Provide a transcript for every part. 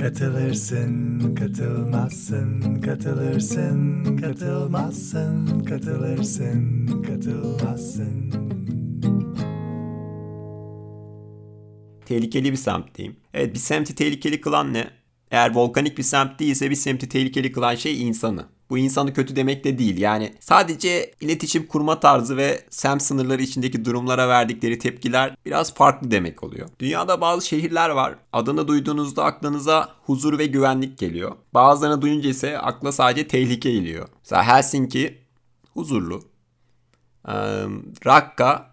Katılırsın, katılmazsın, katılırsın, katılmazsın, katılırsın, katılmazsın. Tehlikeli bir semtteyim. Evet bir semti tehlikeli kılan ne? Eğer volkanik bir semt değilse bir semti tehlikeli kılan şey insanı. Bu insanı kötü demek de değil. Yani sadece iletişim kurma tarzı ve semt sınırları içindeki durumlara verdikleri tepkiler biraz farklı demek oluyor. Dünyada bazı şehirler var. Adını duyduğunuzda aklınıza huzur ve güvenlik geliyor. Bazılarını duyunca ise akla sadece tehlike geliyor. Mesela Helsinki huzurlu. Ee, Rakka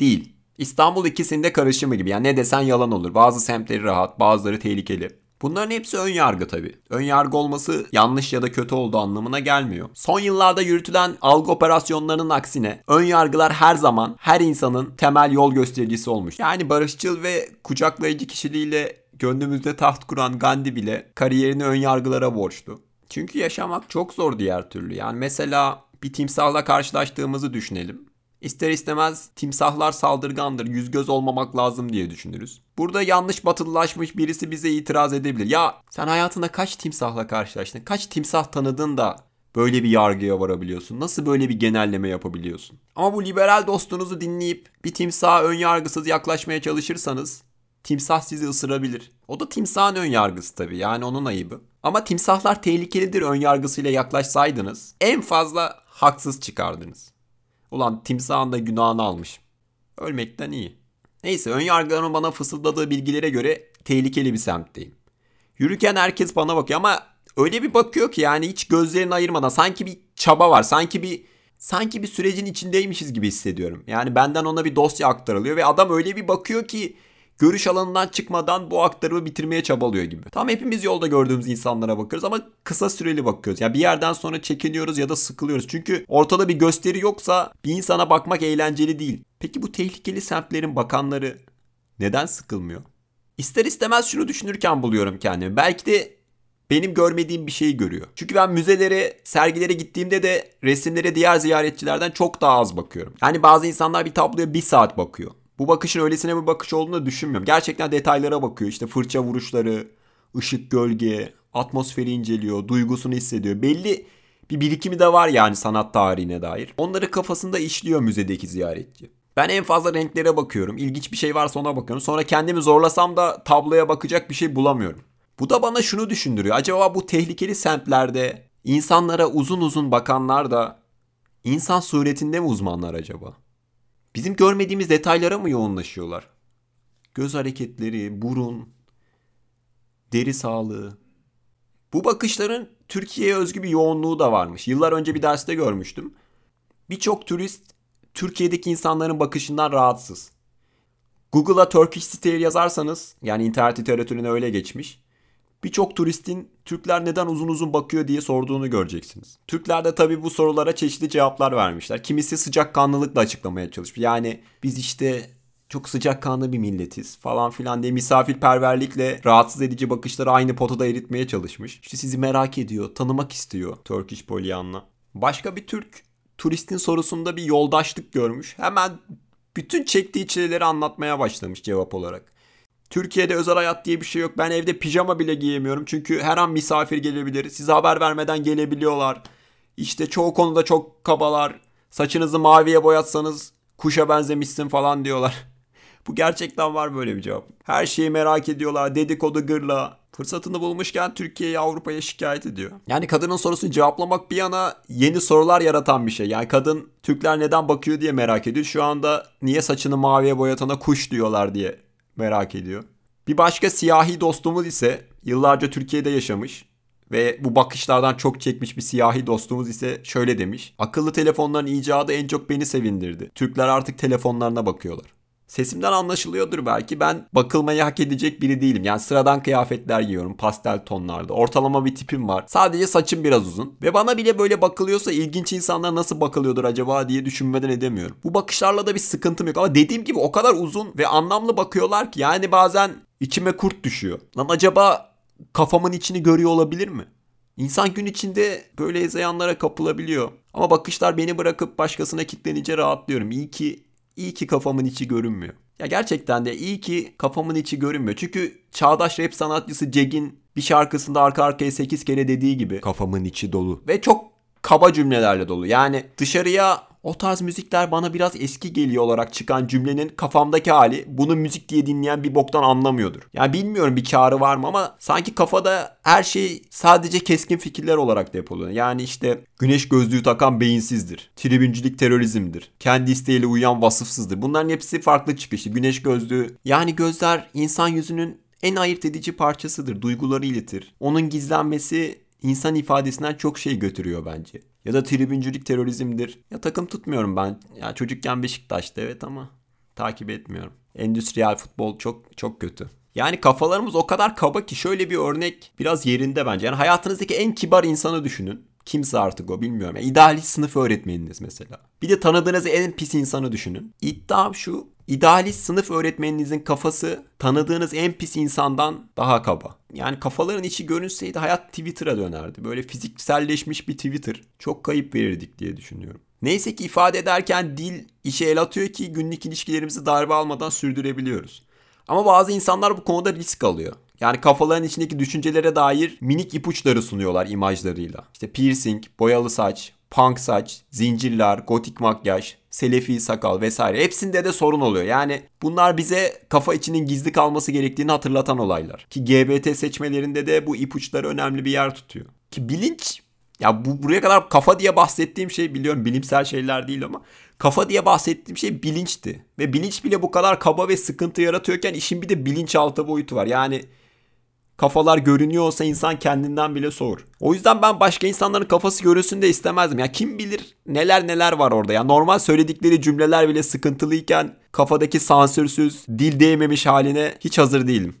değil. İstanbul ikisinde karışımı gibi. Yani ne desen yalan olur. Bazı semtleri rahat, bazıları tehlikeli. Bunların hepsi ön yargı tabii. Ön yargı olması yanlış ya da kötü olduğu anlamına gelmiyor. Son yıllarda yürütülen algı operasyonlarının aksine ön yargılar her zaman her insanın temel yol göstericisi olmuş. Yani barışçıl ve kucaklayıcı kişiliğiyle gönlümüzde taht kuran Gandhi bile kariyerini ön yargılara borçlu. Çünkü yaşamak çok zor diğer türlü. Yani mesela bir timsahla karşılaştığımızı düşünelim. İster istemez timsahlar saldırgandır, yüz göz olmamak lazım diye düşünürüz. Burada yanlış batılılaşmış birisi bize itiraz edebilir. Ya sen hayatında kaç timsahla karşılaştın? Kaç timsah tanıdın da böyle bir yargıya varabiliyorsun? Nasıl böyle bir genelleme yapabiliyorsun? Ama bu liberal dostunuzu dinleyip bir timsaha ön yargısız yaklaşmaya çalışırsanız timsah sizi ısırabilir. O da timsahın ön yargısı tabii yani onun ayıbı. Ama timsahlar tehlikelidir ön yargısıyla yaklaşsaydınız en fazla haksız çıkardınız. Ulan timsahın da günahını almış. Ölmekten iyi. Neyse ön yargılarımın bana fısıldadığı bilgilere göre tehlikeli bir semtteyim. Yürürken herkes bana bakıyor ama öyle bir bakıyor ki yani hiç gözlerini ayırmadan sanki bir çaba var. Sanki bir sanki bir sürecin içindeymişiz gibi hissediyorum. Yani benden ona bir dosya aktarılıyor ve adam öyle bir bakıyor ki görüş alanından çıkmadan bu aktarımı bitirmeye çabalıyor gibi. Tam hepimiz yolda gördüğümüz insanlara bakıyoruz ama kısa süreli bakıyoruz. Ya yani bir yerden sonra çekiniyoruz ya da sıkılıyoruz. Çünkü ortada bir gösteri yoksa bir insana bakmak eğlenceli değil. Peki bu tehlikeli semtlerin bakanları neden sıkılmıyor? İster istemez şunu düşünürken buluyorum kendimi. Belki de benim görmediğim bir şeyi görüyor. Çünkü ben müzelere, sergilere gittiğimde de resimlere diğer ziyaretçilerden çok daha az bakıyorum. Yani bazı insanlar bir tabloya bir saat bakıyor. Bu bakışın öylesine bir bakış olduğunu düşünmüyorum. Gerçekten detaylara bakıyor. İşte fırça vuruşları, ışık gölge, atmosferi inceliyor, duygusunu hissediyor. Belli bir birikimi de var yani sanat tarihine dair. Onları kafasında işliyor müzedeki ziyaretçi. Ben en fazla renklere bakıyorum. İlginç bir şey varsa ona bakıyorum. Sonra kendimi zorlasam da tabloya bakacak bir şey bulamıyorum. Bu da bana şunu düşündürüyor. Acaba bu tehlikeli semtlerde insanlara uzun uzun bakanlar da insan suretinde mi uzmanlar acaba? Bizim görmediğimiz detaylara mı yoğunlaşıyorlar? Göz hareketleri, burun, deri sağlığı. Bu bakışların Türkiye'ye özgü bir yoğunluğu da varmış. Yıllar önce bir derste görmüştüm. Birçok turist Türkiye'deki insanların bakışından rahatsız. Google'a Turkish Stare yazarsanız yani internet literatürüne öyle geçmiş. Birçok turistin Türkler neden uzun uzun bakıyor diye sorduğunu göreceksiniz. Türkler de tabii bu sorulara çeşitli cevaplar vermişler. Kimisi sıcakkanlılıkla açıklamaya çalışmış. Yani biz işte çok sıcakkanlı bir milletiz falan filan diye misafirperverlikle rahatsız edici bakışları aynı potada eritmeye çalışmış. İşte sizi merak ediyor, tanımak istiyor Turkish Pollyanna. Başka bir Türk turistin sorusunda bir yoldaşlık görmüş. Hemen bütün çektiği çileleri anlatmaya başlamış cevap olarak. Türkiye'de özel hayat diye bir şey yok. Ben evde pijama bile giyemiyorum. Çünkü her an misafir gelebilir. Size haber vermeden gelebiliyorlar. İşte çoğu konuda çok kabalar. Saçınızı maviye boyatsanız kuşa benzemişsin falan diyorlar. Bu gerçekten var böyle bir cevap. Her şeyi merak ediyorlar. Dedikodu gırla. Fırsatını bulmuşken Türkiye'yi Avrupa'ya şikayet ediyor. Yani kadının sorusunu cevaplamak bir yana yeni sorular yaratan bir şey. Yani kadın Türkler neden bakıyor diye merak ediyor. Şu anda niye saçını maviye boyatana kuş diyorlar diye merak ediyor. Bir başka siyahi dostumuz ise yıllarca Türkiye'de yaşamış ve bu bakışlardan çok çekmiş bir siyahi dostumuz ise şöyle demiş. Akıllı telefonların icadı en çok beni sevindirdi. Türkler artık telefonlarına bakıyorlar. Sesimden anlaşılıyordur belki. Ben bakılmayı hak edecek biri değilim. Yani sıradan kıyafetler giyiyorum pastel tonlarda. Ortalama bir tipim var. Sadece saçım biraz uzun. Ve bana bile böyle bakılıyorsa ilginç insanlar nasıl bakılıyordur acaba diye düşünmeden edemiyorum. Bu bakışlarla da bir sıkıntım yok. Ama dediğim gibi o kadar uzun ve anlamlı bakıyorlar ki. Yani bazen içime kurt düşüyor. Lan acaba kafamın içini görüyor olabilir mi? İnsan gün içinde böyle hezeyanlara kapılabiliyor. Ama bakışlar beni bırakıp başkasına kitlenince rahatlıyorum. İyi ki iyi ki kafamın içi görünmüyor. Ya gerçekten de iyi ki kafamın içi görünmüyor. Çünkü çağdaş rap sanatçısı Cegin bir şarkısında arka arkaya 8 kere dediği gibi kafamın içi dolu. Ve çok kaba cümlelerle dolu. Yani dışarıya o tarz müzikler bana biraz eski geliyor olarak çıkan cümlenin kafamdaki hali bunu müzik diye dinleyen bir boktan anlamıyordur. Yani bilmiyorum bir karı var mı ama sanki kafada her şey sadece keskin fikirler olarak depoluyor. Yani işte güneş gözlüğü takan beyinsizdir. Tribüncülük terörizmdir. Kendi isteğiyle uyuyan vasıfsızdır. Bunların hepsi farklı çıkışlı. Güneş gözlüğü yani gözler insan yüzünün en ayırt edici parçasıdır. Duyguları iletir. Onun gizlenmesi insan ifadesinden çok şey götürüyor bence. Ya da tribüncülük terörizmdir. Ya takım tutmuyorum ben. Ya çocukken Beşiktaş'ta evet ama takip etmiyorum. Endüstriyel futbol çok çok kötü. Yani kafalarımız o kadar kaba ki şöyle bir örnek biraz yerinde bence. Yani hayatınızdaki en kibar insanı düşünün. Kimse artık o bilmiyorum. Yani idealist sınıf öğretmeniniz mesela. Bir de tanıdığınız en pis insanı düşünün. İddiam şu. İdealist sınıf öğretmeninizin kafası tanıdığınız en pis insandan daha kaba. Yani kafaların içi görünseydi hayat Twitter'a dönerdi. Böyle fizikselleşmiş bir Twitter. Çok kayıp verirdik diye düşünüyorum. Neyse ki ifade ederken dil işe el atıyor ki günlük ilişkilerimizi darbe almadan sürdürebiliyoruz. Ama bazı insanlar bu konuda risk alıyor. Yani kafaların içindeki düşüncelere dair minik ipuçları sunuyorlar imajlarıyla. İşte piercing, boyalı saç, punk saç, zincirler, gotik makyaj, selefi sakal vesaire hepsinde de sorun oluyor. Yani bunlar bize kafa içinin gizli kalması gerektiğini hatırlatan olaylar. Ki GBT seçmelerinde de bu ipuçları önemli bir yer tutuyor. Ki bilinç ya bu buraya kadar kafa diye bahsettiğim şey biliyorum bilimsel şeyler değil ama kafa diye bahsettiğim şey bilinçti. Ve bilinç bile bu kadar kaba ve sıkıntı yaratıyorken işin bir de bilinçaltı boyutu var. Yani kafalar görünüyor olsa insan kendinden bile soğur. O yüzden ben başka insanların kafası görülsün de istemezdim. Ya kim bilir neler neler var orada. Ya normal söyledikleri cümleler bile sıkıntılıyken kafadaki sansürsüz, dil değmemiş haline hiç hazır değilim.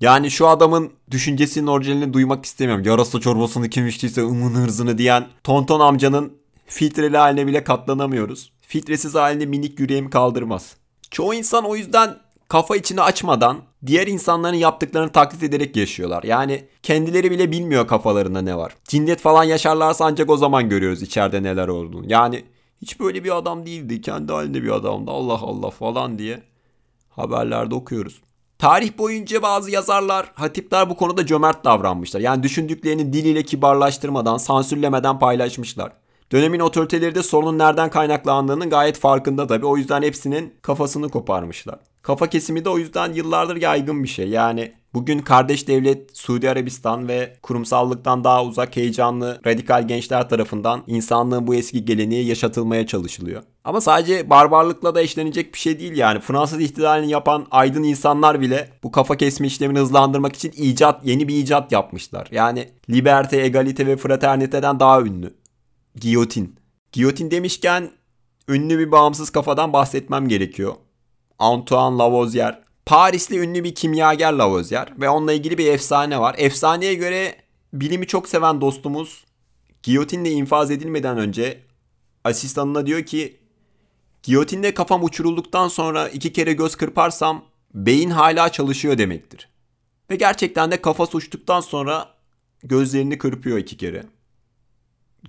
Yani şu adamın düşüncesinin orijinalini duymak istemiyorum. Yarasa çorbasını kim içtiyse ımın hırzını diyen Tonton amcanın filtreli haline bile katlanamıyoruz. Filtresiz halini minik yüreğim kaldırmaz. Çoğu insan o yüzden kafa içini açmadan diğer insanların yaptıklarını taklit ederek yaşıyorlar. Yani kendileri bile bilmiyor kafalarında ne var. Cinnet falan yaşarlarsa ancak o zaman görüyoruz içeride neler olduğunu. Yani hiç böyle bir adam değildi. Kendi halinde bir adamdı. Allah Allah falan diye haberlerde okuyoruz. Tarih boyunca bazı yazarlar, hatipler bu konuda cömert davranmışlar. Yani düşündüklerini diliyle kibarlaştırmadan, sansürlemeden paylaşmışlar. Dönemin otoriteleri de sorunun nereden kaynaklandığının gayet farkında tabii. O yüzden hepsinin kafasını koparmışlar. Kafa kesimi de o yüzden yıllardır yaygın bir şey. Yani bugün kardeş devlet Suudi Arabistan ve kurumsallıktan daha uzak heyecanlı radikal gençler tarafından insanlığın bu eski geleneği yaşatılmaya çalışılıyor. Ama sadece barbarlıkla da eşlenecek bir şey değil yani. Fransız ihtilalini yapan aydın insanlar bile bu kafa kesme işlemini hızlandırmak için icat, yeni bir icat yapmışlar. Yani liberte, egalite ve fraterniteden daha ünlü. Giyotin. Giyotin demişken ünlü bir bağımsız kafadan bahsetmem gerekiyor. Antoine Lavoisier. Parisli ünlü bir kimyager Lavoisier ve onunla ilgili bir efsane var. Efsaneye göre bilimi çok seven dostumuz giyotinle infaz edilmeden önce asistanına diyor ki giyotinle kafam uçurulduktan sonra iki kere göz kırparsam beyin hala çalışıyor demektir. Ve gerçekten de kafa uçtuktan sonra gözlerini kırpıyor iki kere.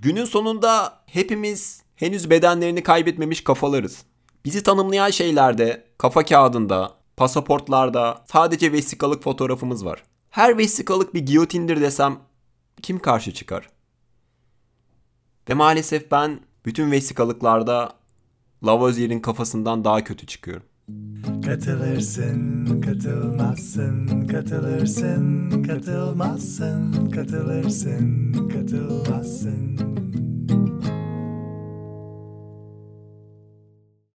Günün sonunda hepimiz henüz bedenlerini kaybetmemiş kafalarız. Bizi tanımlayan şeylerde, kafa kağıdında, pasaportlarda sadece vesikalık fotoğrafımız var. Her vesikalık bir giyotindir desem kim karşı çıkar? Ve maalesef ben bütün vesikalıklarda Lavoisier'in kafasından daha kötü çıkıyorum. Katılırsın, katılmazsın, katılırsın, katılmazsın, katılırsın, katılmazsın.